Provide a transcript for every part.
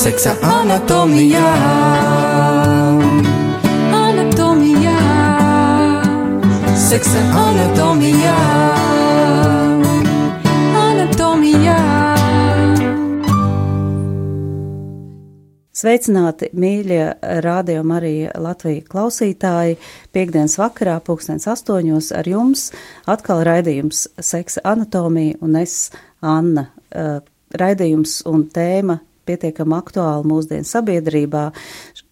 seksa anatomijā. Anatomijā, seksa anatomijā. Anatomijā. Sveicināti, mīļie radio Marija Latvija klausītāji! Piektdienas vakarā, pulkstens astoņos, ar jums atkal raidījums Seksa anatomija un es, Anna. Uh, raidījums un tēma pietiekami aktuāli mūsdienu sabiedrībā.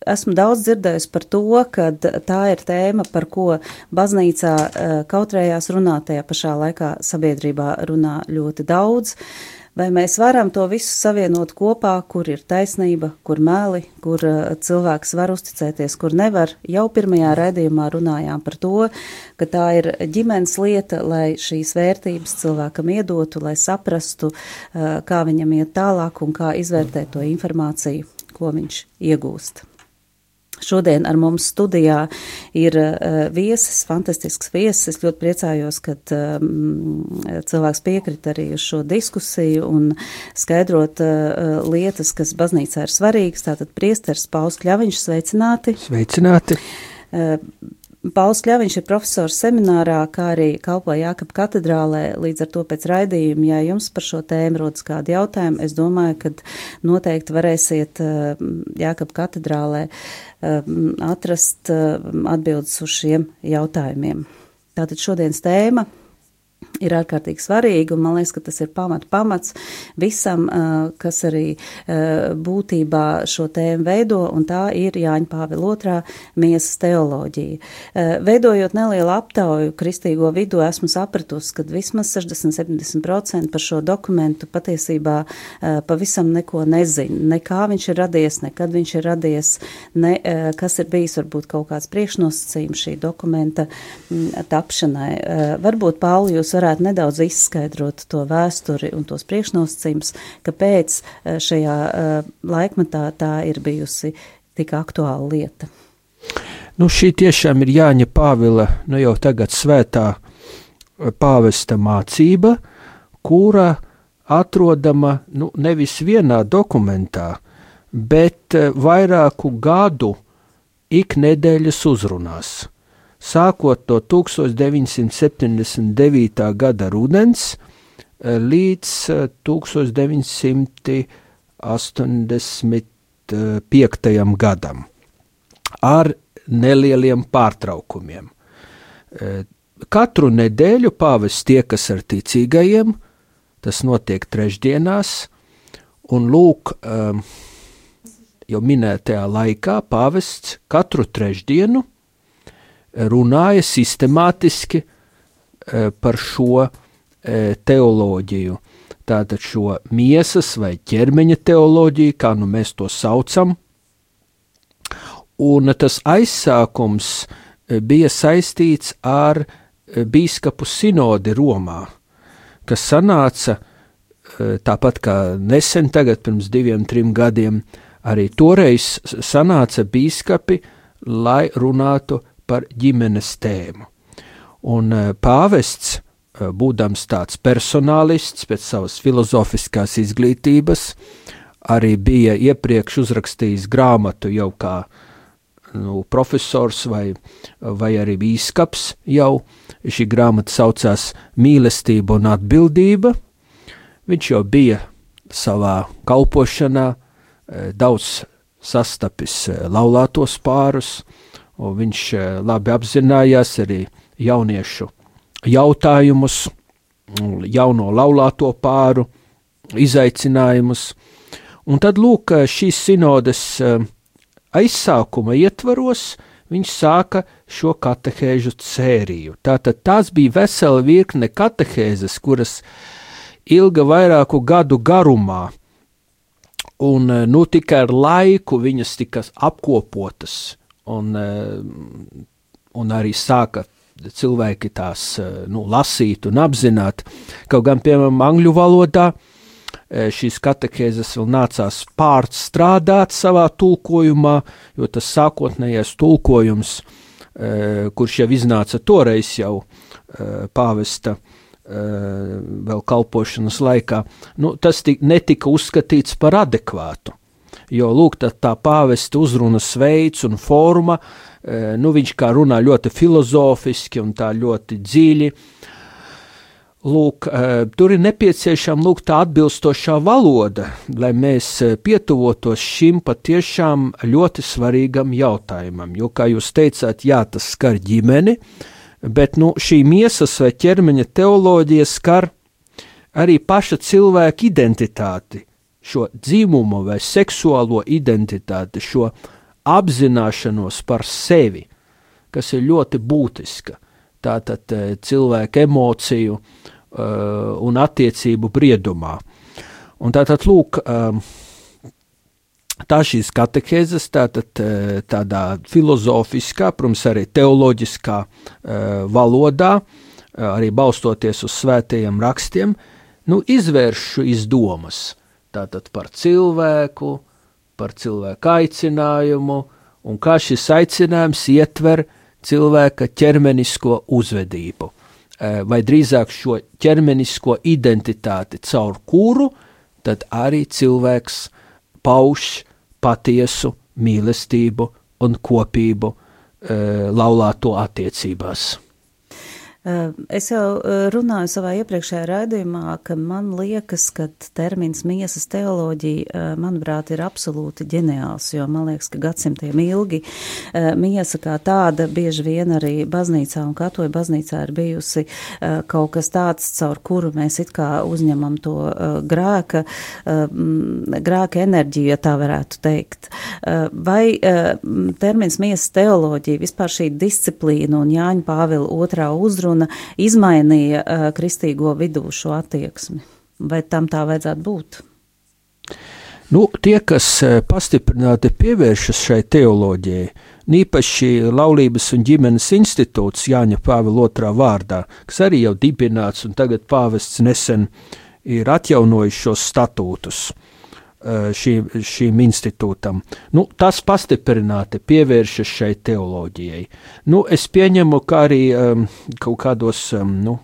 Esmu daudz dzirdējusi par to, ka tā ir tēma, par ko baznīcā uh, kautrējās runāt, tajā pašā laikā sabiedrībā runā ļoti daudz. Uh, Vai mēs varam to visu savienot kopā, kur ir taisnība, kur meli, kur uh, cilvēks var uzticēties, kur nevar? Jau pirmajā raidījumā runājām par to, ka tā ir ģimenes lieta, lai šīs vērtības cilvēkam iedotu, lai saprastu, uh, kā viņam iet tālāk un kā izvērtēt to informāciju, ko viņš iegūst. Šodien ar mums studijā ir uh, viesis, fantastisks viesis. Es ļoti priecājos, ka um, cilvēks piekrita arī uz šo diskusiju un skaidrot uh, lietas, kas baznīcā ir svarīgas. Tātad priesteris Pauls Kļaviņš, sveicināti. Sveicināti. Pauls Kļaviņš ir profesors seminārā, kā arī kalpo Jākapa katedrālē, līdz ar to pēc raidījuma, ja jums par šo tēmu rodas kādi jautājumi, es domāju, ka noteikti varēsiet eh, Jākapa katedrālē eh, atrast eh, atbildes uz šiem jautājumiem. Tātad šodienas tēma ir ārkārtīgi svarīgi, un man liekas, ka tas ir pamat pamats visam, kas arī būtībā šo tēmu veido, un tā ir Jāņa Pāvila otrā miesas teoloģija. Veidojot nelielu aptauju kristīgo vidu, esmu sapratusi, ka vismaz 60-70% par šo dokumentu patiesībā pavisam neko nezina. Ne kā viņš ir radies, nekad viņš ir radies, ne kas ir bijis varbūt kaut kāds priekšnosacījums šī dokumenta tapšanai. Varbūt, Pauli, jūs varētu nedaudz izskaidrot to vēsturi un tos priekšnosacījumus, kāpēc eh, šajā uh, laikmetā tā ir bijusi tik aktuāla lieta. Nu, šī tiešām ir Jāņa Pāvila, nu jau tagad svētā eh, pāvesta mācība, kura atrodama nu, nevis vienā dokumentā, bet vairāku gadu iknedēļas uzrunās sākot no 1979. gada rudens eh, līdz 1985. Eh, gadam ar nelieliem pārtraukumiem. Eh, katru nedēļu pāvests tiekas ar ticīgajiem, tas notiek trešdienās, un lūk, jau minētajā laikā pāvests katru trešdienu runāja sistemātiski eh, par šo eh, teoloģiju. Tātad šo miesas vai ķermeņa teoloģiju, kā nu mēs to saucam, un tas aizsākums eh, bija saistīts ar bīskapu sinodi Romā, kas sanāca tāpat kā nesen, tagad pirms diviem, trim gadiem, arī toreiz sanāca bīskapi, lai runātu par ģimenes tēmu. Un eh, pāvests, eh, būdams tāds personālists pēc savas filozofiskās izglītības, arī bija iepriekš uzrakstījis grāmatu jau kā nu, profesors vai, vai arī bīskaps jau. Šī grāmata saucās Mīlestība un atbildība. Viņš jau bija savā kalpošanā eh, daudz sastapis laulātos pārus, un viņš eh, labi apzinājās arī jauniešu jautājumus, jauno laulāto pāru izaicinājumus. Un tad, lūk, šīs sinodes eh, aizsākuma ietvaros viņš sāka šo katehēžu sēriju. Tātad tās bija vesela virkne katehēzes, kuras ilga vairāku gadu garumā, un eh, nu tikai ar laiku viņas tika apkopotas un, eh, un arī sāka cilvēki tās eh, nu, lasīt un apzināt. Kaut gan, piemēram, angļu valodā eh, šīs katehēzes vēl nācās pārstrādāt savā tulkojumā, jo tas sākotnējais tulkojums, kurš jau iznāca toreiz jau pāvesta vēl kalpošanas laikā, nu, tas netika uzskatīts par adekvātu jo lūk, tā, pāvesta uzrunas veids un forma, nu, viņš kā runā ļoti filozofiski un tā ļoti dziļi, Lūk, tur ir nepieciešama lūk, tā atbilstošā valoda, lai mēs pietuvotos šim patiešām ļoti svarīgam jautājumam. Jo, kā jūs teicāt, jā, tas skar ģimeni, bet nu, šī miesas vai ķermeņa teoloģija skar arī paša cilvēka identitāti, šo dzimumu vai seksuālo identitāti, šo apzināšanos par sevi, kas ir ļoti būtiska tātad eh, cilvēka emociju uh, un attiecību briedumā. Un tātad, lūk, um, tā šīs katehēzes tātad tādā filozofiskā, protams, arī teoloģiskā valodā, arī balstoties uz svētajiem rakstiem, nu, izvērš šīs domas tātad par cilvēku, par cilvēku aicinājumu, un kā šis aicinājums ietver cilvēka ķermenisko uzvedību, eh, vai drīzāk šo ķermenisko identitāti, caur kuru tad arī cilvēks pauž patiesu mīlestību un kopību eh, laulāto attiecībās. Es jau runāju savā iepriekšējā raidījumā, ka man liekas, ka termins miesas teoloģija, manuprāt, ir absolūti ģeniāls, jo man liekas, ka gadsimtiem ilgi miesa kā tāda bieži vien arī baznīcā un katoja baznīcā ir bijusi kaut kas tāds, caur kuru mēs it kā uzņemam to grēka, grēka enerģiju, ja tā varētu teikt. Vai termins miesas teoloģija, vispār šī disciplīna un Jāņa Pāvila otrā uzruna, un izmainīja uh, kristīgo vidū šo attieksmi. Vai tam tā vajadzētu būt? Nu, tie, kas pastiprināti pievēršas šai teoloģijai, īpaši Laulības un ģimenes institūts Jāņa Pāvila otrā vārdā, kas arī jau dibināts un tagad pāvests nesen ir atjaunojis šos statūtus. Eh, šīm, šīm institūtam. Nu, tas pastiprināti pievēršas šai teoloģijai. Nu, es pieņemu, ka arī um, kaut kādos, um, nu,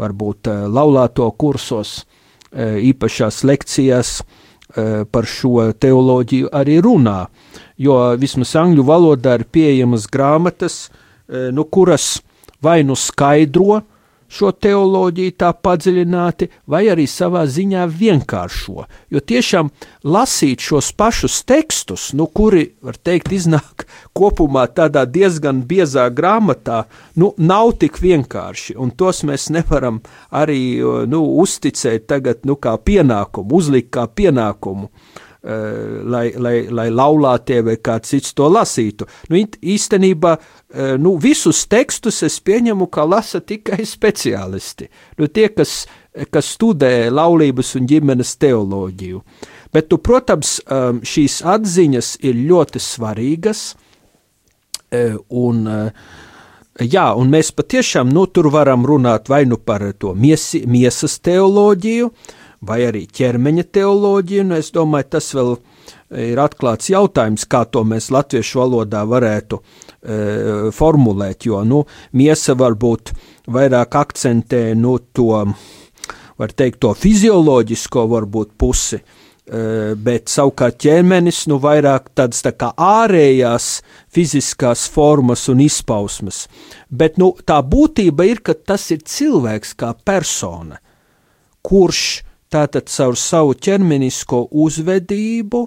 varbūt uh, laulāto kursos, uh, īpašās lekcijās uh, par šo teoloģiju arī runā, jo vismaz angļu valodā ir pieejamas grāmatas, nu, kuras vai nu skaidro, šo teoloģiju tā padziļināti, vai arī savā ziņā vienkāršo. Jo tiešām lasīt šos pašus tekstus, nu, kuri, var teikt, iznāk kopumā tādā diezgan biezā grāmatā, nu, nav tik vienkārši, un tos mēs nevaram arī nu, uzticēt tagad nu, kā pienākumu, uzlikt kā pienākumu. Uh, lai, lai, lai laulātie vai kāds cits to lasītu. Nu, īstenībā Eh, nu, visus tekstus es pieņemu, ka lasa tikai speciālisti, nu, tie, kas, kas studē laulības un ģimenes teoloģiju. Bet, tu, protams, um, šīs atziņas ir ļoti svarīgas, eh, un, eh, jā, un mēs patiešām nu, tur varam runāt vai nu par to miesi, miesas teoloģiju, vai arī ķermeņa teoloģiju, un es domāju, tas vēl ir atklāts jautājums, kā to mēs latviešu valodā varētu e, formulēt, jo nu, miesa varbūt vairāk akcentē nu, to, var teikt, to fizioloģisko varbūt pusi, e, bet savukārt ķermenis nu, vairāk tādas tā kā ārējās fiziskās formas un izpausmes. Bet nu, tā būtība ir, ka tas ir cilvēks kā persona, kurš tātad caur savu ķermenisko uzvedību,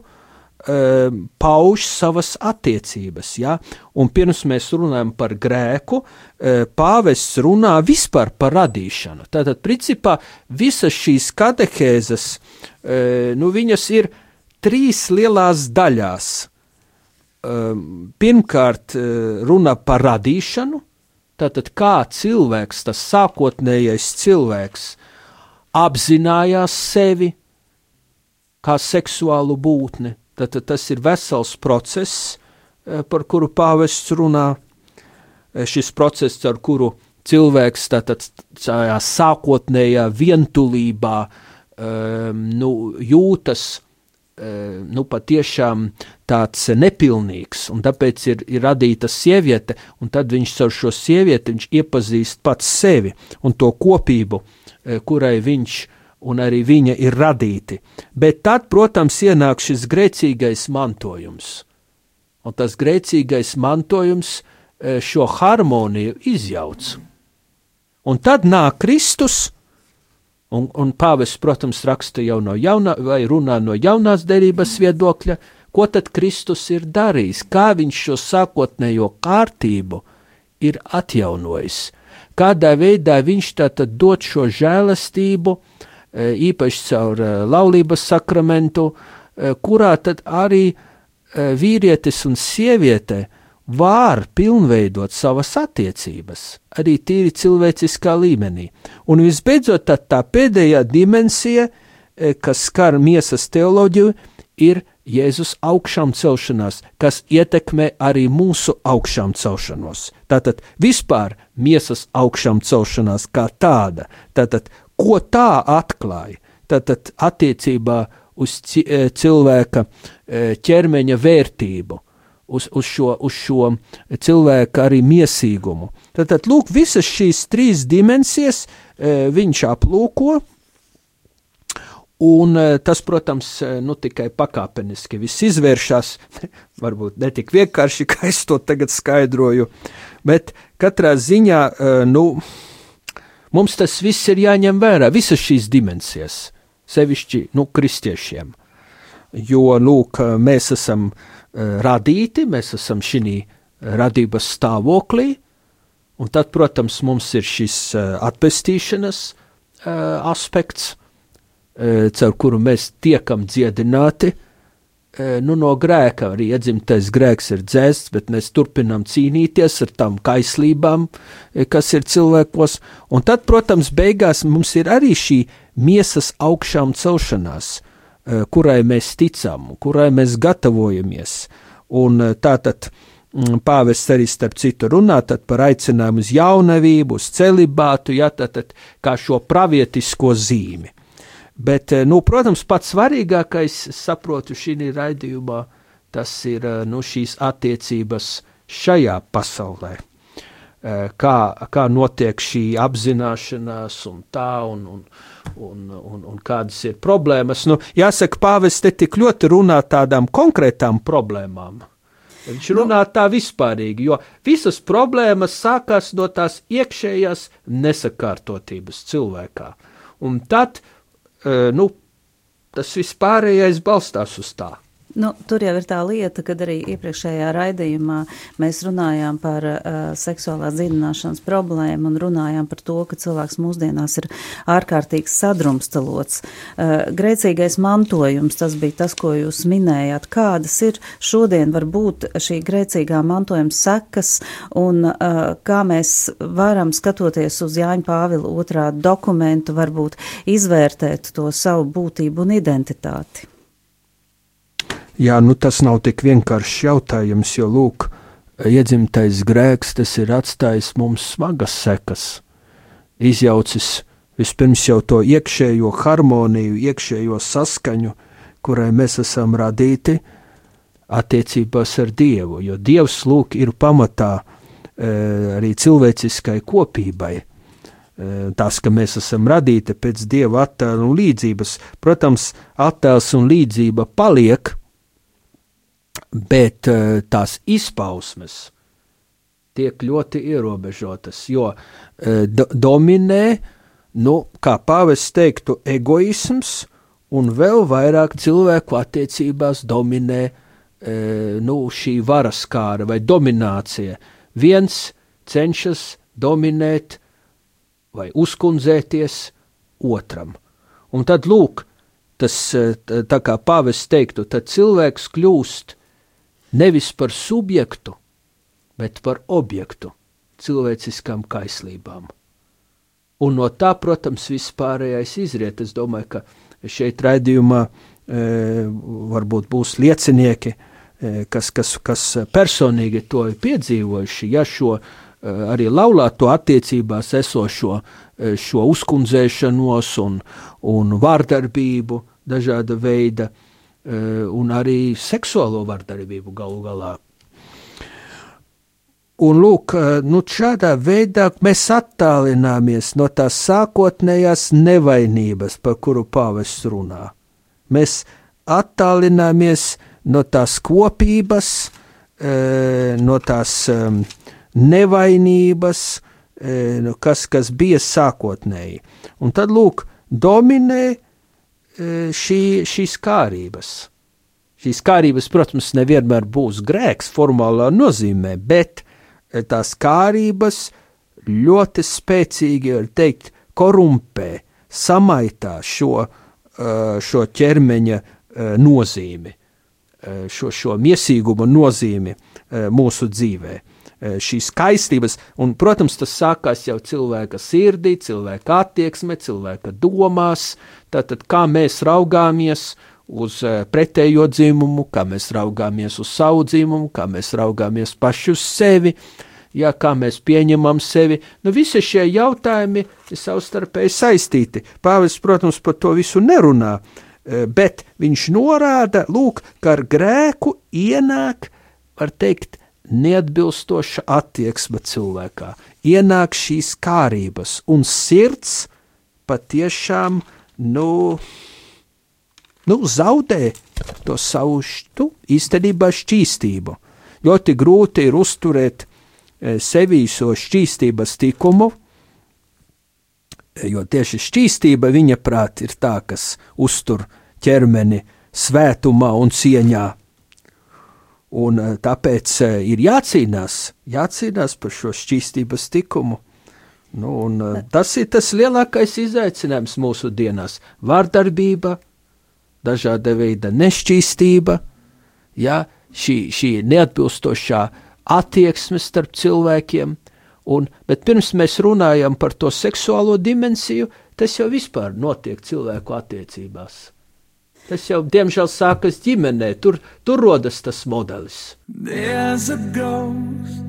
Ehm, pauž savas attiecības. Ja? Un pirms mēs runājam par grēku, ehm, pāvests runā vispār par radīšanu. Tātad, principā, visas šīs katehēzes, ehm, nu, viņas ir trīs lielās daļās. Pirmkārt, runa par radīšanu, tātad kā cilvēks, tas sākotnējais cilvēks, apzinājās sevi kā seksuālu būtni, Tad tas ir vesels process, eh, par kuru pāvests runā. Eh, šis process, ar kuru cilvēks tātad tajā sākotnējā vientulībā um, nu, jūtas um, nu, patiešām tāds nepilnīgs, un tāpēc ir, ir radīta sieviete, un tad viņš ar šo sievieti iepazīst pats sevi un to kopību, kurai viņš un arī viņa ir radīti. Bet tad, protams, ienāk šis grēcīgais mantojums. Un tas grēcīgais mantojums e, šo harmoniju izjauc. Un tad nāk Kristus, un, un pāvests, protams, raksta jau no jaunā, vai runā no jaunās derības viedokļa, ko tad Kristus ir darījis, kā viņš šo sākotnējo kārtību ir atjaunojis, kādā veidā viņš tātad dod šo žēlastību, e, īpaši caur e, laulības sakramentu, e, kurā tad arī vīrietis un sieviete var pilnveidot savas attiecības, arī tīri cilvēciskā līmenī. Un visbeidzot, tā, tā pēdējā dimensija, kas skar miesas teoloģiju, ir Jēzus augšām celšanās, kas ietekmē arī mūsu augšām celšanos. Tātad vispār miesas augšām celšanās kā tāda, tātad ko tā atklāja, tātad attiecībā uz e, cilvēka e, ķermeņa vērtību, uz, uz, šo, uz šo cilvēka arī miesīgumu. Tātad, lūk, visas šīs trīs dimensijas e, viņš aplūko, Un eh, tas, protams, eh, nu, tikai pakāpeniski viss izvēršas. Varbūt ne tik vienkārši, kā es to tagad skaidroju, bet katrā ziņā eh, nu, mums tas viss ir jāņem vērā, visas šīs dimensijas, sevišķi nu, kristiešiem. Jo lūk, mēs esam radīti, mēs esam šī radības stāvoklī, un tad, protams, mums ir šis atpestīšanas aspekts caur kuru mēs tiekam dziedināti. Eh, nu, no grēka arī iedzimtais grēks ir dzēsts, bet mēs turpinām cīnīties ar tām kaislībām, eh, kas ir cilvēkos. Un tad, protams, beigās mums ir arī šī miesas augšām celšanās, kurai mēs ticam, kurai mēs gatavojamies. Un tātad mm, pāvests arī starp citu runā par aicinājumu uz jaunavību, uz celibātu, ja, tātad kā šo pravietisko zīmi. Bet, eh, nu, protams, pats svarīgākais, saprotu, šī raidījumā, tas ir eh, nu, šīs attiecības šajā pasaulē. Eh, kā, kā notiek šī apzināšanās, un tā, un, un, un, un, un kādas ir problēmas. Nu, jāsaka, pāvests te tik ļoti runā tādām konkrētām problēmām. Viņš nu. runā tā vispārīgi, jo visas problēmas sākās no tās iekšējās nesakārtotības cilvēkā. Un tad uh, nu, tas vispārējais balstās uz tā. Nu, tur jau ir tā lieta, kad arī iepriekšējā raidījumā mēs runājām par uh, seksuālās dziedināšanas problēmu un runājām par to, ka cilvēks mūsdienās ir ārkārtīgi sadrumstalots. Uh, grēcīgais mantojums, tas bija tas, ko jūs minējāt. Kādas ir šodien varbūt šī grēcīgā mantojuma sekas un uh, kā mēs varam skatoties uz Jāņa Pāvila otrā dokumentu varbūt izvērtēt to savu būtību un identitāti? Jā, nu tas nav tik vienkāršs jautājums, jo lūk, iedzimtais grēks tas ir atstājis mums smagas sekas, izjaucis vispirms jau to iekšējo harmoniju, iekšējo saskaņu, kurai mēs esam radīti attiecībās ar Dievu, jo Dievs lūk ir pamatā e, arī cilvēciskai kopībai. E, tas, ka mēs esam radīti pēc Dieva attēla un līdzības, protams, attēls un līdzība paliek, bet uh, tās izpausmes tiek ļoti ierobežotas, jo uh, do, dominē, nu, kā pāvests teiktu, egoisms, un vēl vairāk cilvēku attiecībās dominē uh, nu, šī varaskāra vai dominācija. Viens cenšas dominēt vai uzkundzēties otram. Un tad lūk, tas tā kā pāvests teiktu, tad cilvēks kļūst nevis par subjektu, bet par objektu cilvēciskām kaislībām. Un no tā, protams, viss pārējais izriet. Es domāju, ka šeit raidījumā e, varbūt būs liecinieki, e, kas, kas, kas personīgi to ir piedzīvojuši, ja šo e, arī laulāto attiecībās esošo e, šo uzkundzēšanos un, un vārdarbību dažāda veida, e, un arī seksuālo vardarbību galu galā. Un lūk, nu šādā veidā mēs attālināmies no tās sākotnējās nevainības, par kuru pāvests runā. Mēs attālināmies no tās kopības, no tās nevainības, kas, kas bija sākotnēji. Un tad, lūk, dominē šī, šīs kārības. Šīs kārības, protams, nevienmēr būs grēks formālā nozīmē, bet tās kārības ļoti spēcīgi, var teikt, korumpē, samaitā šo, šo ķermeņa nozīmi, šo, šo miesīguma nozīmi mūsu dzīvē. Šīs skaistības, un, protams, tas sākās jau cilvēka sirdī, cilvēka attieksme, cilvēka domās, tātad kā mēs raugāmies uz pretējo dzimumu, kā mēs raugāmies uz savu dzimumu, kā mēs raugāmies paši uz sevi, ja, kā mēs pieņemam sevi. Nu, visi šie jautājumi ir savstarpēji saistīti. Pāvis, protams, par to visu nerunā, bet viņš norāda, lūk, ka ar grēku ienāk, var teikt, neatbilstoša attieksme cilvēkā, ienāk šīs kārības, un sirds patiešām, nu, nu, zaudē to savu štu, īstenībā šķīstību. Ļoti grūti ir uzturēt e, sevī šo šķīstības tikumu, jo tieši šķīstība viņa prāt ir tā, kas uztur ķermeni svētumā un cieņā. Un e, tāpēc e, ir jācīnās, jācīnās par šo šķīstības tikumu. Nu, un, tas ir tas lielākais izaicinājums mūsu dienās - vārdarbība, dažāda veida nešķīstība, ja, šī, šī neatbilstošā attieksme starp cilvēkiem. Un, bet pirms mēs runājam par to seksuālo dimensiju, tas jau vispār notiek cilvēku attiecībās. Tas jau, diemžēl, sākas ģimenē, tur, tur rodas tas modelis. There's a ghost,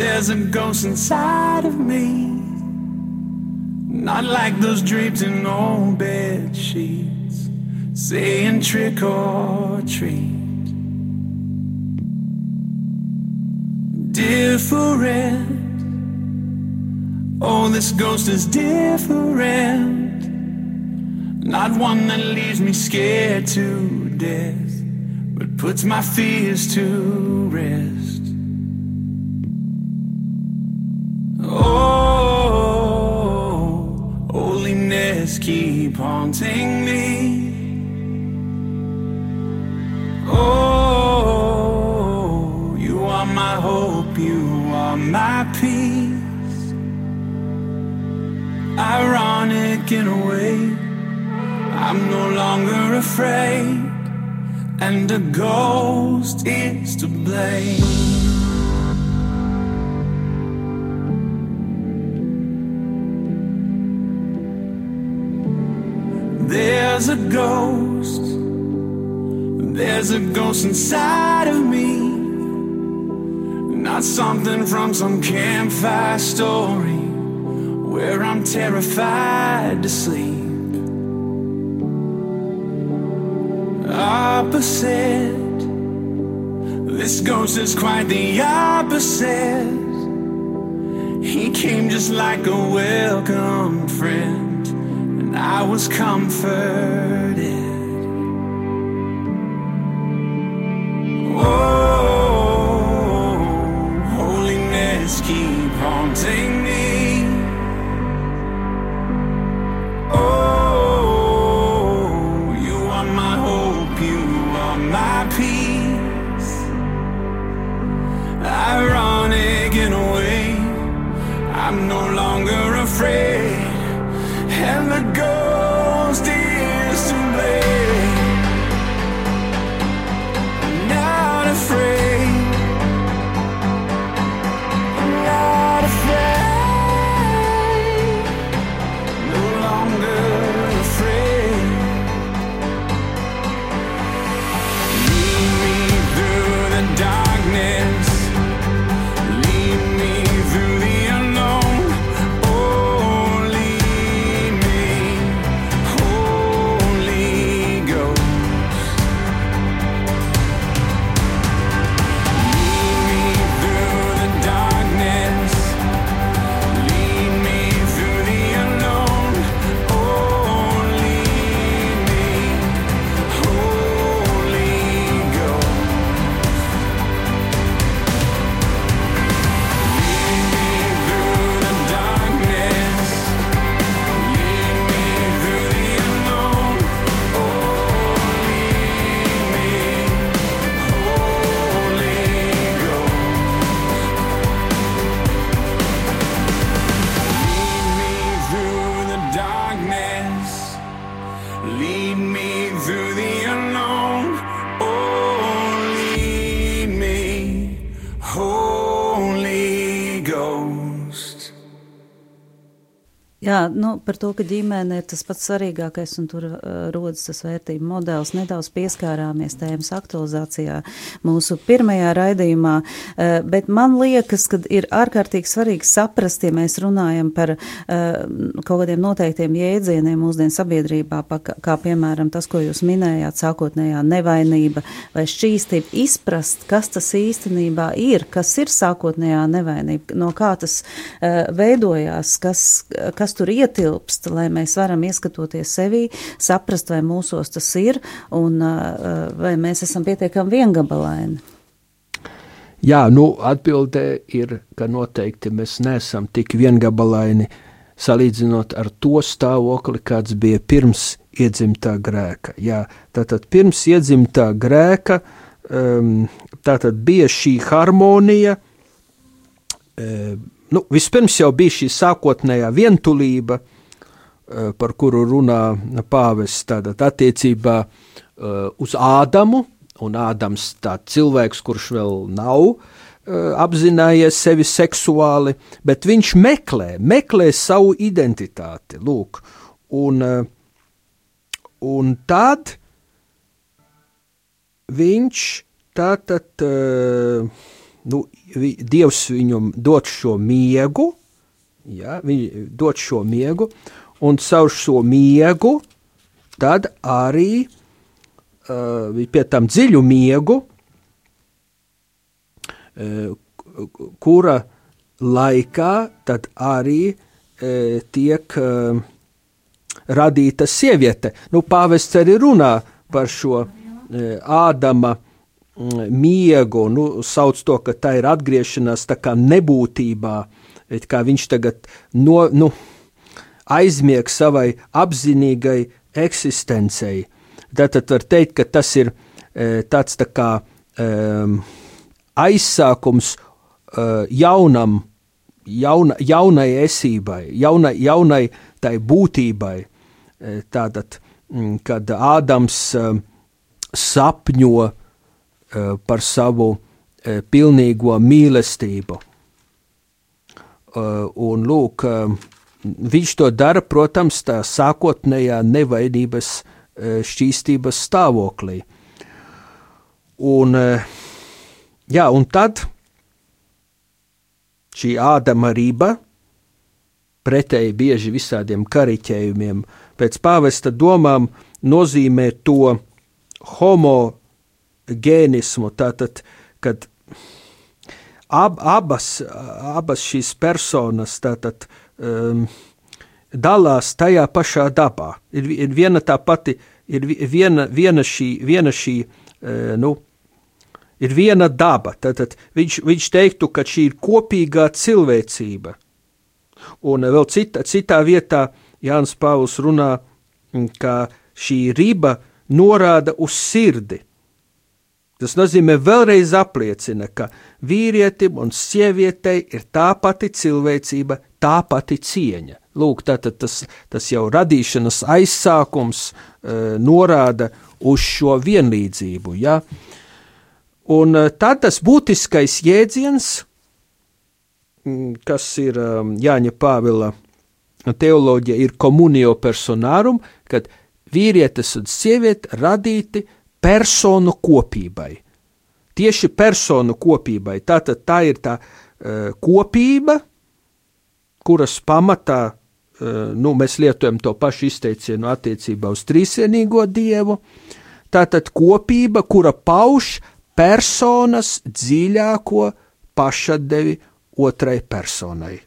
there's a ghost inside of me, not like those draped in old bed sheets. saying trick or treat. Different. Oh, this ghost is different. Not one that leaves me scared to death, but puts my fears to rest. Oh, holiness keep haunting me. Oh, you are my hope, you are my peace. Ironic in a way, I'm no longer afraid, and a ghost is to blame. There's a ghost there's a ghost inside of me. Not something from some campfire story where I'm terrified to sleep. opposite. This ghost is quite the opposite. He came just like a welcome friend, and I was comforted. Oh, holiness keep haunting. Jā, nu, par to, ka ģimene ir tas pats svarīgākais un tur uh, rodas tas vērtību modelis. Nedaudz pieskārāmies tēmas aktualizācijā mūsu pirmajā raidījumā, uh, bet man liekas, ka ir ārkārtīgi svarīgi saprast, ja mēs runājam par uh, kaut kādiem noteiktiem jēdzieniem mūsdienu sabiedrībā, pa, kā piemēram tas, ko jūs minējāt, sākotnējā nevainība vai šķīstība, izprast, kas tas īstenībā ir, kas ir sākotnējā nevainība, no kā tas uh, veidojās, kas, kas kas tur ietilpst, lai mēs varam ieskatoties sevī, saprast, vai mūsos tas ir un vai mēs esam pietiekami viengabalaini. Jā, nu, atbildē ir, ka noteikti mēs neesam tik viengabalaini, salīdzinot ar to stāvokli, kāds bija pirms iedzimtā grēka. Jā, tātad pirms iedzimtā grēka um, tātad bija šī harmonija, um, nu, vispirms jau bija šī sākotnējā vientulība, eh, par kuru runā pāvests tātad attiecībā eh, uz Ādamu, un Ādams tāds cilvēks, kurš vēl nav eh, apzinājies sevi seksuāli, bet viņš meklē, meklē savu identitāti, lūk, un, un tad viņš tātad uh, nu, Dievs viņam dod šo miegu, ja, viņš dod šo miegu, un caur šo miegu tad arī uh, pie tam dziļu miegu, uh, kura laikā tad arī uh, tiek uh, radīta sieviete. Nu, pāvests arī runā par šo uh, Ādama miegu, nu, sauc to, ka tā ir atgriešanās tā kā nebūtībā, kā viņš tagad no, nu, aizmieg savai apzinīgai eksistencei. Tātad var teikt, ka tas ir e, tāds tā kā um, aizsākums uh, jaunam, jauna, jaunai esībai, jaunai, jaunai tai būtībai. Tātad, kad Ādams sapņo par savu eh, pilnīgo mīlestību. Eh, un lūk, viņš to dara, protams, tā sākotnējā nevainības šķīstības stāvoklī. Un, jā, un tad šī ādama rība, pretēji bieži visādiem kariķējumiem, pēc pāvesta domām nozīmē to homo gēnismu, tātad, kad ab, abas, abas šīs personas tātad, um, dalās tajā pašā dabā. Ir, ir viena tā pati, ir viena, viena šī, viena šī uh, nu, ir viena daba. Tātad viņš, viņš teiktu, ka šī ir kopīgā cilvēcība. Un vēl cita, citā vietā Jānis Pāvils runā, ka šī riba norāda uz sirdi. Tas nozīmē vēlreiz apliecina, ka vīrietim un sievietei ir tā pati cilvēcība, tā pati cieņa. Lūk, tātad tas, tas jau radīšanas aizsākums uh, norāda uz šo vienlīdzību. Ja? Un uh, tad tas būtiskais jēdziens, mm, kas ir um, Jāņa Pāvila teoloģija, ir komunio personārum, kad vīrietis un sieviete radīti personu kopībai. Tieši personu kopībai. Tātad tā ir tā uh, kopība, kuras pamatā uh, nu, mēs lietojam to pašu izteicienu attiecībā uz trīsvienīgo dievu. Tātad kopība, kura pauž personas dziļāko pašatdevi otrai personai.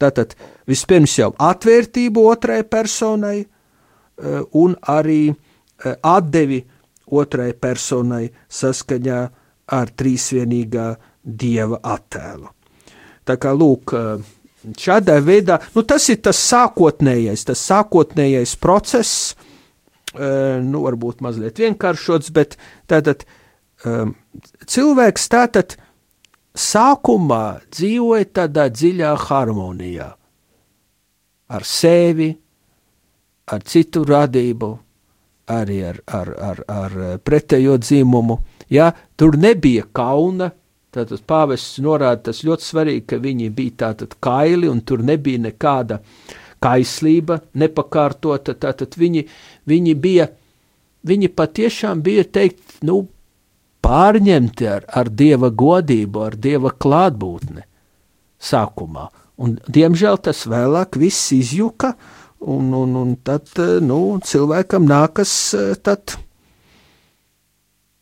Tātad vispirms jau atvērtību otrai personai, uh, un arī atdevi otrai personai saskaņā ar trīsvienīgā dieva attēlu. Tā kā lūk, šādā veidā, nu tas ir tas sākotnējais, tas sākotnējais process, nu varbūt mazliet vienkāršots, bet tātad cilvēks tātad sākumā dzīvoja tādā dziļā harmonijā ar sevi, ar citu radību, arī ar, ar, ar, ar eh, pretējo dzīmumu. Ja, tur nebija kauna. Tātad pāvests norāda, tas ļoti svarīgi, ka viņi bija tātad kaili un tur nebija nekāda kaislība nepakārtota, tātad viņi, viņi bija, viņi patiešām bija teikt, nu, pārņemti ar, ar Dieva godību, ar Dieva klātbūtni sākumā. Un, diemžēl tas vēlāk viss izjuka, un, un, un tad nu, cilvēkam nākas tad,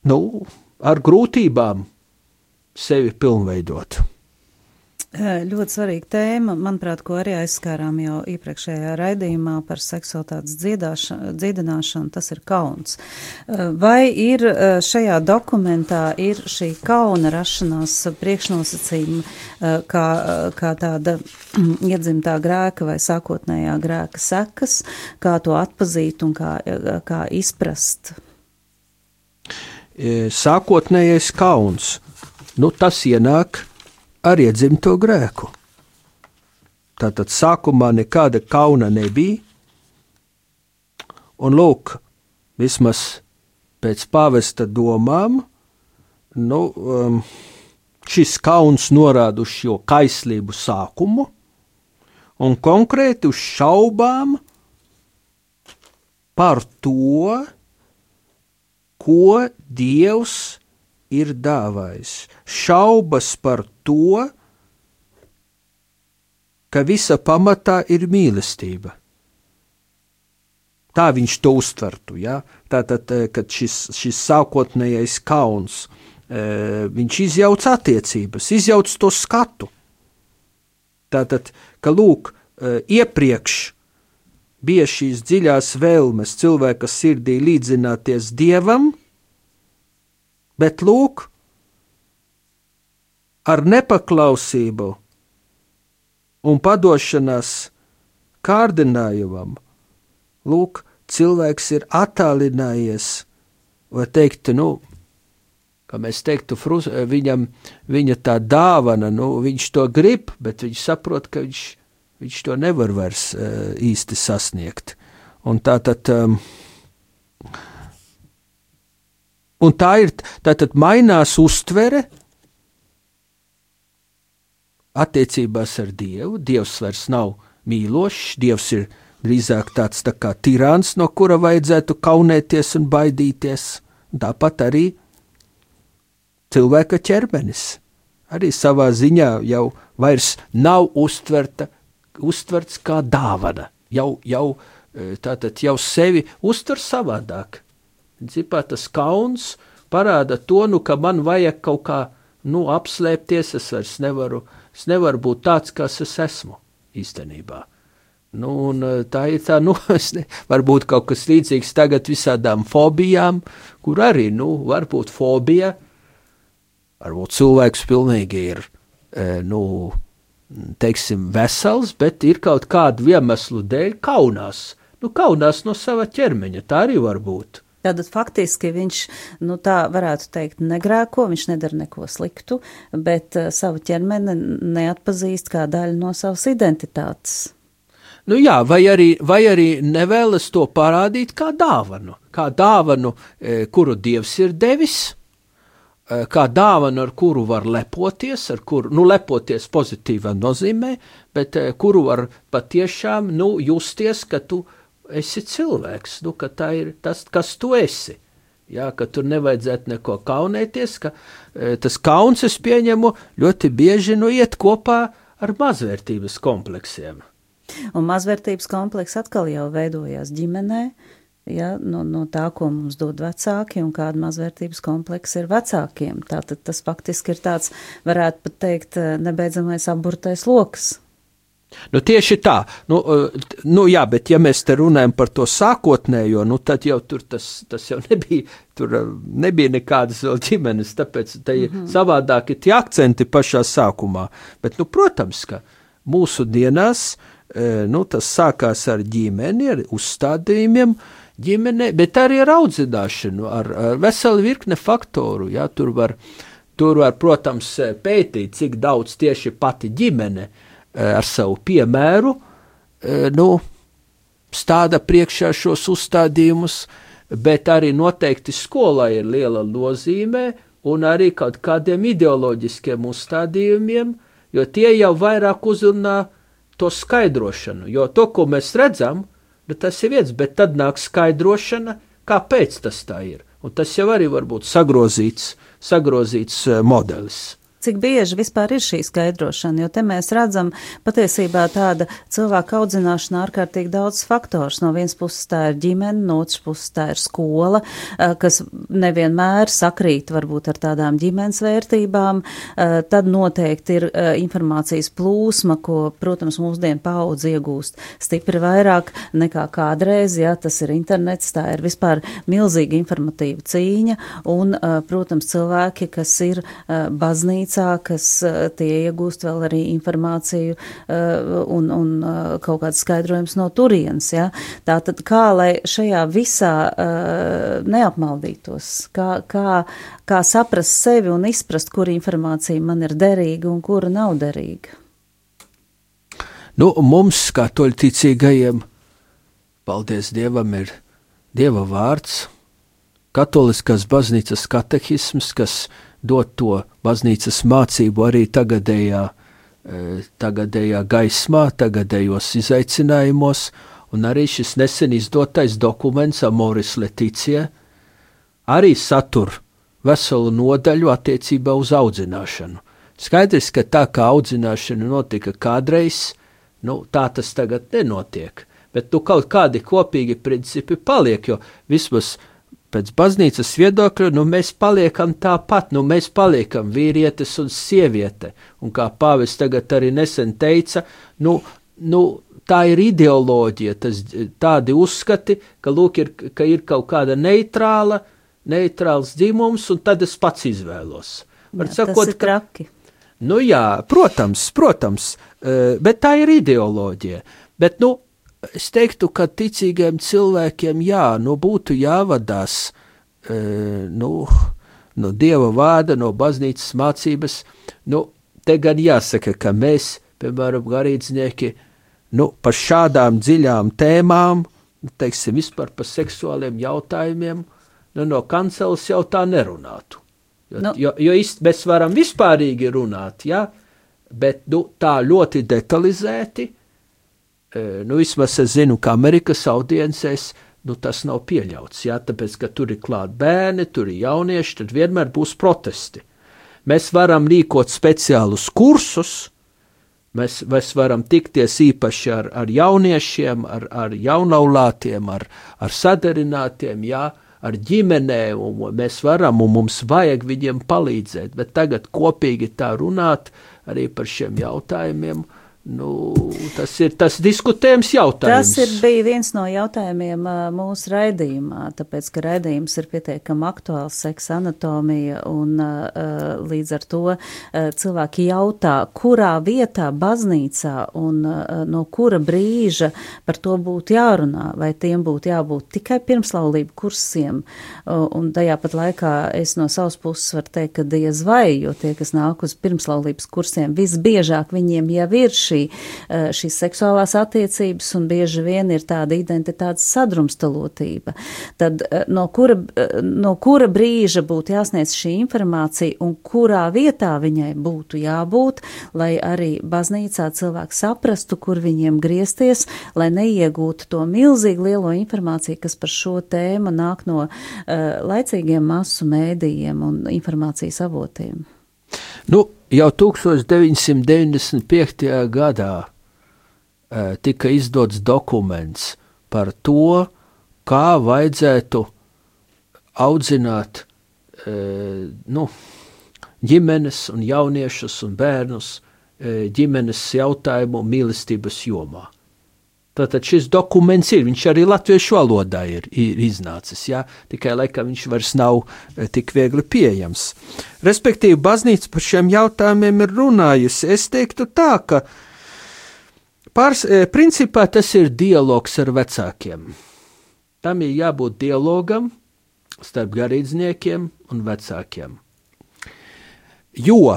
nu, ar grūtībām sevi pilnveidot. Ļoti svarīga tēma, manuprāt, ko arī aizskārām jau iepriekšējā raidījumā par seksualitātes dziedināšanu, tas ir kauns. Vai ir šajā dokumentā ir šī kauna rašanās priekšnosacījuma kā, kā tāda iedzimtā grēka vai sākotnējā grēka sekas, kā to atpazīt un kā, kā izprast? Sākotnējais kauns, nu tas ienāk ar iedzimto grēku. Tātad sākumā nekāda kauna nebija, un lūk, vismaz pēc pāvesta domām, nu, um, šis kauns norāda uz šo kaislību sākumu, un konkrēti uz šaubām par to, ko Dievs ir dāvājis. Šaubas par to, ka visa pamatā ir mīlestība. Tā viņš to uztvertu. Ja? Tātad, eh, kad šis, šis sākotnējais kauns, e, viņš izjauc attiecības, izjauc to skatu. Tātad, ka lūk, e, iepriekš bija šīs dziļās vēlmes cilvēka sirdī līdzināties dievam, bet lūk, ar nepaklausību un padošanās kārdinājumam, lūk, cilvēks ir attālinājies, vai teikt, nu, kā mēs teiktu, frus, viņam, viņa tā dāvana, nu, viņš to grib, bet viņš saprot, ka viņš, viņš to nevar vairs uh, īsti sasniegt. Un tā tad, um, un tā ir, tā tad mainās uztvere, attiecībās ar Dievu. Dievs vairs nav mīlošs, Dievs ir drīzāk tāds tā kā tirāns, no kura vajadzētu kaunēties un baidīties. Tāpat arī cilvēka ķermenis arī savā ziņā jau vairs nav uztverta, uztverts kā dāvana. Jau, jau, e, tātad jau sevi uztver savādāk. Cipā tas kauns parāda to, nu, ka man vajag kaut kā nu, apslēpties, es vairs nevaru Es nevaru būt tāds, kas es esmu īstenībā. Nu, un, eh, tā ir tā, nu, ne, varbūt kaut kas līdzīgs tagad visādām fobijām, kur arī, nu, var būt fobija. Varbūt cilvēks pilnīgi ir, e, nu, teiksim, vesels, bet ir kaut kādu iemeslu dēļ kaunās. Nu, kaunās no sava ķermeņa, tā arī var būt. Tātad faktiski viņš, nu tā varētu teikt, negrēko, viņš nedara neko sliktu, bet uh, savu ķermeni neatpazīst kā daļu no savas identitātes. Nu jā, vai arī, vai arī nevēlas to parādīt kā dāvanu, kā dāvanu, e, kuru Dievs ir devis, e, kā dāvanu, ar kuru var lepoties, ar kuru, nu, lepoties pozitīvā nozīmē, bet kuru var patiešām, nu, justies, ka tu esi esi cilvēks, nu, ka tā ir tas, kas tu esi. Jā, ka tur nevajadzētu neko kaunēties, ka e, tas kauns, es pieņemu, ļoti bieži nu iet kopā ar mazvērtības kompleksiem. Un mazvērtības kompleks atkal jau veidojās ģimenē, ja, no, no tā, ko mums dod vecāki, un kāda mazvērtības kompleksa ir vecākiem. Tātad tas faktiski ir tāds, varētu pat teikt, nebeidzamais aburtais lokus. Nu, tieši tā, nu, eh, nu, jā, bet ja mēs te runājam par to sākotnējo, nu, tad jau tur tas, tas jau nebija, tur eh, nebija nekādas vēl ģimenes, tāpēc te mm -hmm. savādāki tie akcenti pašā sākumā. Bet, nu, protams, ka mūsu dienās, eh, nu, tas sākās ar ģimeni, ar uzstādījumiem, ģimene, bet arī ar audzināšanu, ar, ar veselu virkne faktoru, jā, tur var, tur var, protams, pētīt, cik daudz tieši pati ģimene, Eh, ar savu piemēru eh, nu, stāda priekšā šos uzstādījumus, bet arī noteikti skolai ir liela nozīme un arī kaut kādiem ideoloģiskiem uzstādījumiem, jo tie jau vairāk uzrunā to skaidrošanu, jo to, ko mēs redzam, nu, tas ir viens, bet tad nāk skaidrošana, kāpēc tas tā ir. Un tas jau arī var būt sagrozīts, sagrozīts eh, modelis cik bieži vispār ir šī skaidrošana, jo te mēs redzam patiesībā tāda cilvēka audzināšana ārkārtīgi daudz faktors. No vienas puses tā ir ģimene, no otras puses tā ir skola, eh, kas nevienmēr sakrīt varbūt ar tādām ģimenes vērtībām. Eh, tad noteikti ir eh, informācijas plūsma, ko, protams, mūsdienu paudze iegūst stipri vairāk nekā kādreiz, ja tas ir internets, tā ir vispār milzīga informatīva cīņa, un, protams, cilvēki, kas ir baznīca, baznīcā, kas eh, tie iegūst vēl arī informāciju eh, un, un eh, kaut kāds skaidrojums no turienes. Ja? Tātad kā lai šajā visā neapmaldītos, kā, kā, kā saprast sevi un izprast, kur informācija man ir derīga un kura nav derīga. Nu, mums, kā toļticīgajiem, paldies Dievam, ir Dieva vārds, katoliskās baznīcas katehisms, kas dot to baznīcas mācību arī tagadējā, e, tagadējā gaismā, tagadējos izaicinājumos, un arī šis nesen izdotais dokuments Amoris Leticija arī satur veselu nodaļu attiecībā uz audzināšanu. Skaidrs, ka tā kā audzināšana notika kādreiz, nu, tā tas tagad nenotiek, bet nu, kaut kādi kopīgi principi paliek, jo vismaz uh, pēc baznīcas viedokļa, nu mēs paliekam tāpat, nu mēs paliekam vīrietis un sieviete. Un kā pāvis tagad arī nesen teica, nu, nu tā ir ideoloģija, tas tādi uzskati, ka, lūk, ir, ka ir kaut kāda neitrāla, neitrāls dzimums, un tad es pats izvēlos. Var jā, sakot, tas ir traki. Ka, nu jā, protams, protams, eh, bet tā ir ideoloģija. Bet, nu, es teiktu, ka ticīgiem cilvēkiem jā, nu, būtu jāvadās e, nu, no dieva vārda, no baznīcas mācības. Nu, te gan jāsaka, ka mēs, piemēram, garīdznieki, nu, par šādām dziļām tēmām, teiksim, vispār par seksuāliem jautājumiem, nu, no kanceles jau tā nerunātu. Jo, nu. jo, jo īsti mēs varam vispārīgi runāt, ja? bet nu, tā ļoti detalizēti nu, vismaz es zinu, ka Amerikas audiencēs nu, tas nav pieļauts. Jā, tāpēc, ka tur ir klāt bērni, tur ir jaunieši, tad vienmēr būs protesti. Mēs varam rīkot speciālus kursus, mēs, mēs varam tikties īpaši ar, ar jauniešiem, ar, ar jaunaulātiem, ar, ar sadarinātiem, jā, ar ģimenēm, un mēs varam, un mums vajag viņiem palīdzēt, bet tagad kopīgi tā runāt arī par šiem jautājumiem, Nu, tas ir tas diskutējums jautājums. Tas ir bija viens no jautājumiem mūsu raidījumā, tāpēc, ka raidījums ir pietiekami aktuāls, seksa anatomija, un līdz ar to cilvēki jautā, kurā vietā baznīcā un no kura brīža par to būtu jārunā, vai tiem būtu jābūt tikai pirmslaulību kursiem, un tajā pat laikā es no savas puses varu teikt, ka diez vai, jo tie, kas nāk uz pirmslaulības kursiem, visbiežāk viņiem jau ir šī šī, eh, šīs seksuālās attiecības, un bieži vien ir tāda identitātes sadrumstalotība. Tad eh, no kura, eh, no kura brīža būtu jāsniedz šī informācija, un kurā vietā viņai būtu jābūt, lai arī baznīcā cilvēki saprastu, kur viņiem griezties, lai neiegūtu to milzīgi lielo informāciju, kas par šo tēmu nāk no uh, laicīgiem masu mēdījiem un informācijas avotiem. Nu, jau 1995. gadā e, tika izdots dokuments par to, kā vajadzētu audzināt e, nu, ģimenes un jauniešus un bērnus e, ģimenes jautājumu mīlestības jomā. Tātad šis dokuments ir, viņš arī latviešu valodā ir, ir iznācis, jā, tikai laikam viņš vairs nav e, tik viegli pieejams. Respektīvi, baznīca par šiem jautājumiem ir runājusi. Es teiktu tā, ka pārs, e, principā tas ir dialogs ar vecākiem. Tam ir jābūt dialogam starp garīdzniekiem un vecākiem. Jo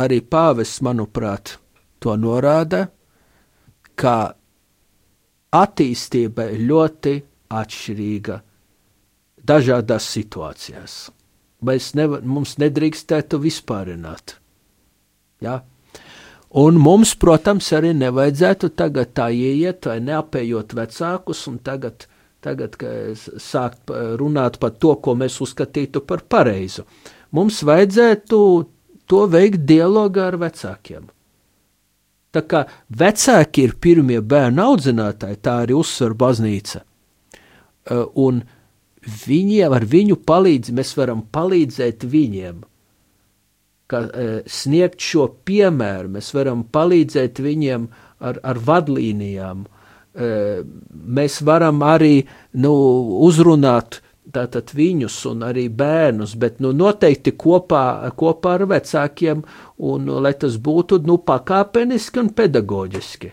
arī pāvests, manuprāt, to norāda, ka attīstība ir ļoti atšķirīga dažādās situācijās. Mēs nevar, mums nedrīkstētu vispārināt. Ja? Un mums, protams, arī nevajadzētu tagad tā ieiet vai neapējot vecākus un tagad, tagad sākt runāt par to, ko mēs uzskatītu par pareizu. Mums vajadzētu to veikt dialogā ar vecākiem. Tā kā vecāki ir pirmie bērnu audzinātāji, tā arī uzsver baznīca. Uh, un viņiem ar viņu palīdzību mēs varam palīdzēt viņiem ka, e, sniegt šo piemēru, mēs varam palīdzēt viņiem ar, ar vadlīnijām. E, mēs varam arī nu, uzrunāt tātad viņus un arī bērnus, bet nu, noteikti kopā, kopā ar vecākiem, un lai tas būtu nu, pakāpeniski un pedagoģiski.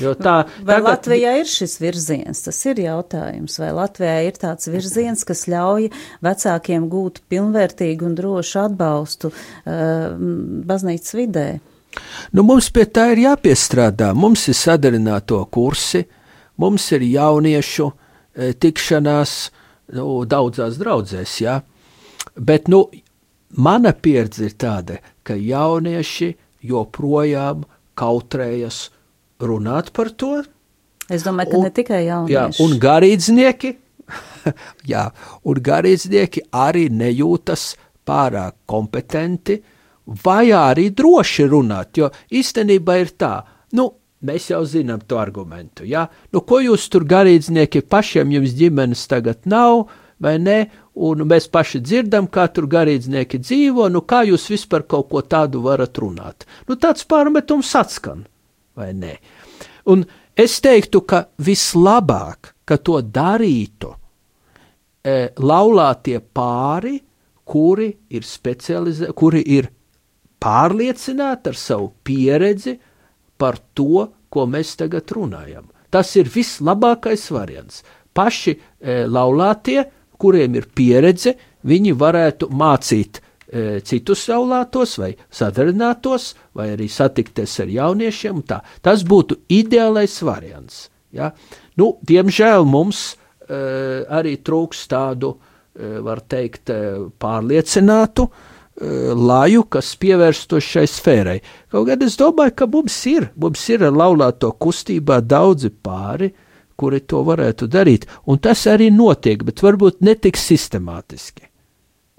Jo tā, vai tagad... Latvijā ir šis virziens? Tas ir jautājums. Vai Latvijā ir tāds virziens, kas ļauj vecākiem gūt pilnvērtīgu un drošu atbalstu uh, baznīcas vidē? Nu, mums pie tā ir jāpiestrādā. Mums ir sadarināto kursi, mums ir jauniešu e, tikšanās nu, daudzās draudzēs, jā. Bet, nu, mana pieredze ir tāda, ka jaunieši joprojām kautrējas runāt par to. Es domāju, ka un, ne tikai jaunieši. Jā, un garīdznieki, jā, un garīdznieki arī nejūtas pārāk kompetenti vai arī droši runāt, jo īstenībā ir tā, nu, mēs jau zinām to argumentu, jā, nu, ko jūs tur garīdznieki pašiem jums ģimenes tagad nav, vai ne, un mēs paši dzirdam, kā tur garīdznieki dzīvo, nu, kā jūs vispār kaut ko tādu varat runāt. Nu, tāds pārmetums atskan vai nē. Un es teiktu, ka vislabāk, ka to darītu e, laulātie pāri, kuri ir kuri ir pārliecināti ar savu pieredzi par to, ko mēs tagad runājam. Tas ir vislabākais variants. Paši e, laulātie, kuriem ir pieredze, viņi varētu mācīt E, citus saulētos vai sadarinātos, vai arī satikties ar jauniešiem. Tas būtu ideālais variants. Ja? Nu, diemžēl mums uh, arī trūks tādu, uh, var teikt, uh, pārliecinātu uh, laju, kas pievērstos šai sfērai. Kaut gan es domāju, ka mums ir, mums ir laulāto kustībā daudzi pāri, kuri to varētu darīt, un tas arī notiek, bet varbūt netik sistemātiski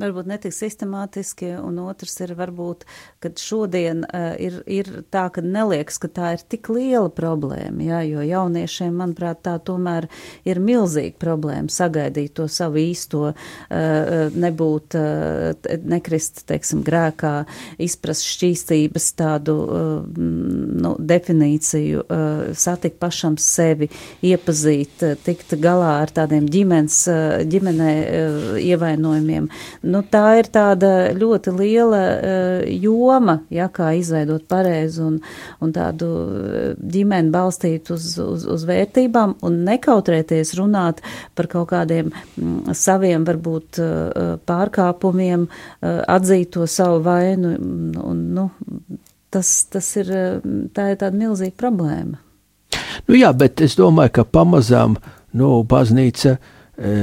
varbūt netik sistemātiski, un otrs ir varbūt, kad šodien uh, ir, ir tā, ka neliekas, ka tā ir tik liela problēma, jā, jo jauniešiem, manuprāt, tā tomēr ir milzīga problēma sagaidīt to savu īsto, uh, nebūt, uh, nekrist, teiksim, grēkā, izprast šķīstības tādu, uh, nu, definīciju, uh, satikt pašam sevi, iepazīt, uh, tikt galā ar tādiem ģimenes, uh, ģimenē uh, ievainojumiem, nu, tā ir tāda ļoti liela uh, joma, ja, kā izveidot pareizu un, un tādu eh, ģimeni balstīt uz, uz, uz vērtībām un nekautrēties runāt par kaut kādiem mm, saviem, varbūt, uh, pārkāpumiem, uh, atzīt to savu vainu. Un, nu, tas, tas ir, tā ir tāda milzīga problēma. Nu jā, bet es domāju, ka pamazām nu, baznīca e,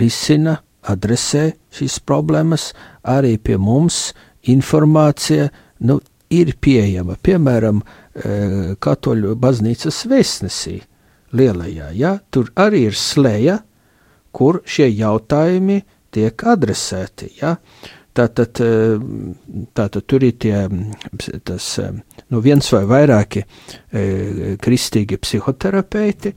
risina adresē šīs problēmas, arī pie mums informācija nu, ir pieejama. Piemēram, e, Katoļu baznīcas vēstnesī lielajā, ja, tur arī ir slēja, kur šie jautājumi tiek adresēti. Ja. Tātad, e, tātad tur ir tie, tas, e, nu viens vai vairāki kristīgi psihoterapeiti,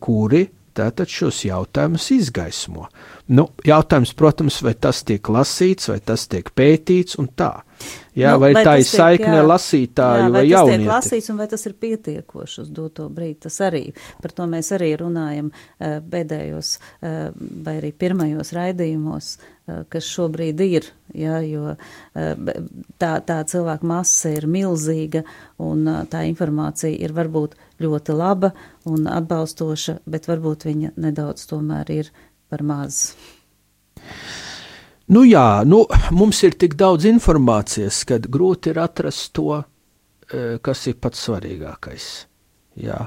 kuri tātad šos jautājumus izgaismo. Nu, jautājums, protams, vai tas tiek lasīts, vai tas tiek pētīts un tā. Jā, nu, vai, tā ir saikne jā, lasītāju jā, vai, vai jaunieti? Vai tas tiek lasīts un vai tas ir pietiekoši uz doto brīdi? Tas arī, par to mēs arī runājam uh, pēdējos uh, vai arī pirmajos raidījumos, uh, kas šobrīd ir, jā, jo tā, tā cilvēka masa ir milzīga un tā informācija ir varbūt ļoti laba un atbalstoša, bet varbūt viņa nedaudz tomēr ir par maz. Nu jā, nu, mums ir tik daudz informācijas, ka grūti ir atrast to, e, kas ir pats svarīgākais. Jā.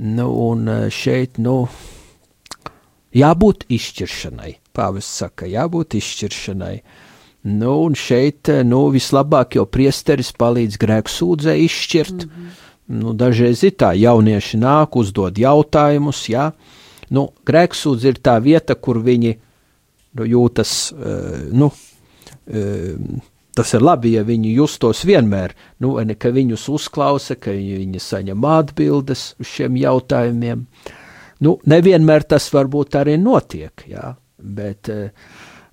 Nu, un e, šeit, nu, jābūt izšķiršanai. Pāvis saka, jābūt izšķiršanai. Nu, un šeit, nu, vislabāk jau priesteris palīdz grēku sūdzē izšķirt. Mm -hmm. Nu, dažreiz ir tā, jaunieši nāk, uzdod jautājumus, jā. Nu, grēksūdz ir tā vieta, kur viņi nu, jūtas, uh, nu, uh, tas ir labi, ja viņi justos vienmēr, nu, ka viņus uzklausa, ka viņi saņem atbildes uz šiem jautājumiem. Nu, nevienmēr tas varbūt arī notiek, jā, bet uh,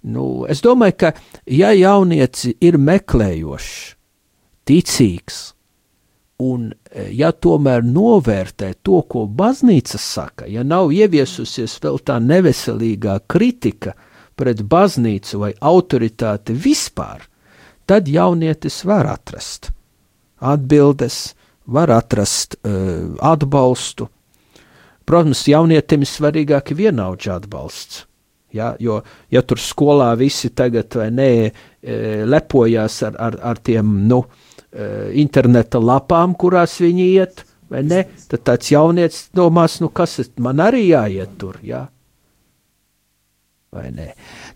Nu, es domāju, ka ja jaunieci ir meklējošs, ticīgs, un ja tomēr novērtē to, ko baznīca saka, ja nav ieviesusies vēl tā neveselīgā kritika pret baznīcu vai autoritāti vispār, tad jaunietis var atrast atbildes, var atrast uh, atbalstu. Protams, jaunietim ir svarīgāk vienaudžu atbalsts Ja, jo, ja tur skolā visi tagad vai nē, e, lepojās ar, ar, ar tiem nu, e, interneta lapām, kurās viņi iet, vai ne, tad tāds jaunietis domās, nu kas man arī jāiet tur, jā. Vai ne.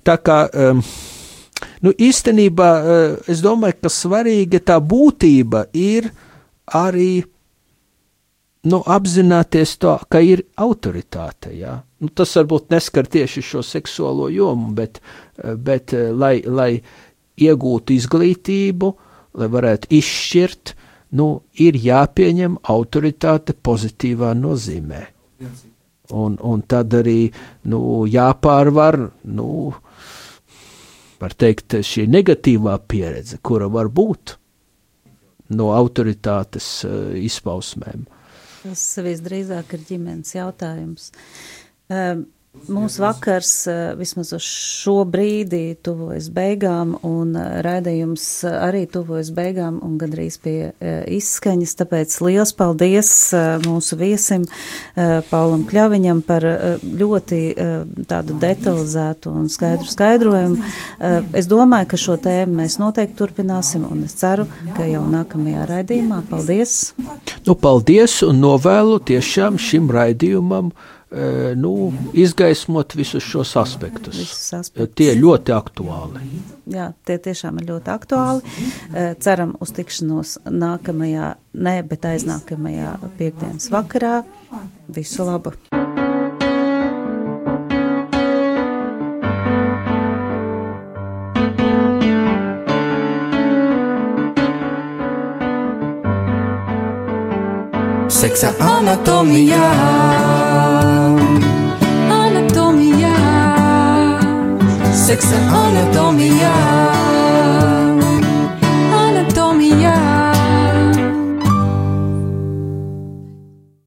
Tā kā, um, nu īstenībā es domāju, ka svarīga tā būtība ir arī nu, apzināties to, ka ir autoritāte. Ja? Nu, tas varbūt neskar tieši šo seksuālo jomu, bet, bet lai, lai iegūtu izglītību, lai varētu izšķirt, nu, ir jāpieņem autoritāte pozitīvā nozīmē. Un, un tad arī nu, jāpārvar, nu, var teikt, šī negatīvā pieredze, kura var būt no autoritātes uh, izpausmēm. Tas visdrīzāk ir ģimenes jautājums. Um, Mūsu vakars vismaz uz šo brīdi tuvojas beigām, un raidījums arī tuvojas beigām un gandrīz pie izskaņas. Tāpēc liels paldies mūsu viesim Paulam Kļaviņam par ļoti tādu detalizētu un skaidru skaidrojumu. Es domāju, ka šo tēmu mēs noteikti turpināsim, un es ceru, ka jau nākamajā raidījumā. Paldies! Nu, paldies un novēlu tiešām šim raidījumam nu, izgaismot visus šos aspektus. Visus aspektus. Tie ir ļoti aktuāli. Jā, tie tiešām ir ļoti aktuāli. Ceram uz tikšanos nākamajā, ne, bet aiznākamajā piekdienas vakarā. Visu labu! Seksa anatomijā. seks en annet om.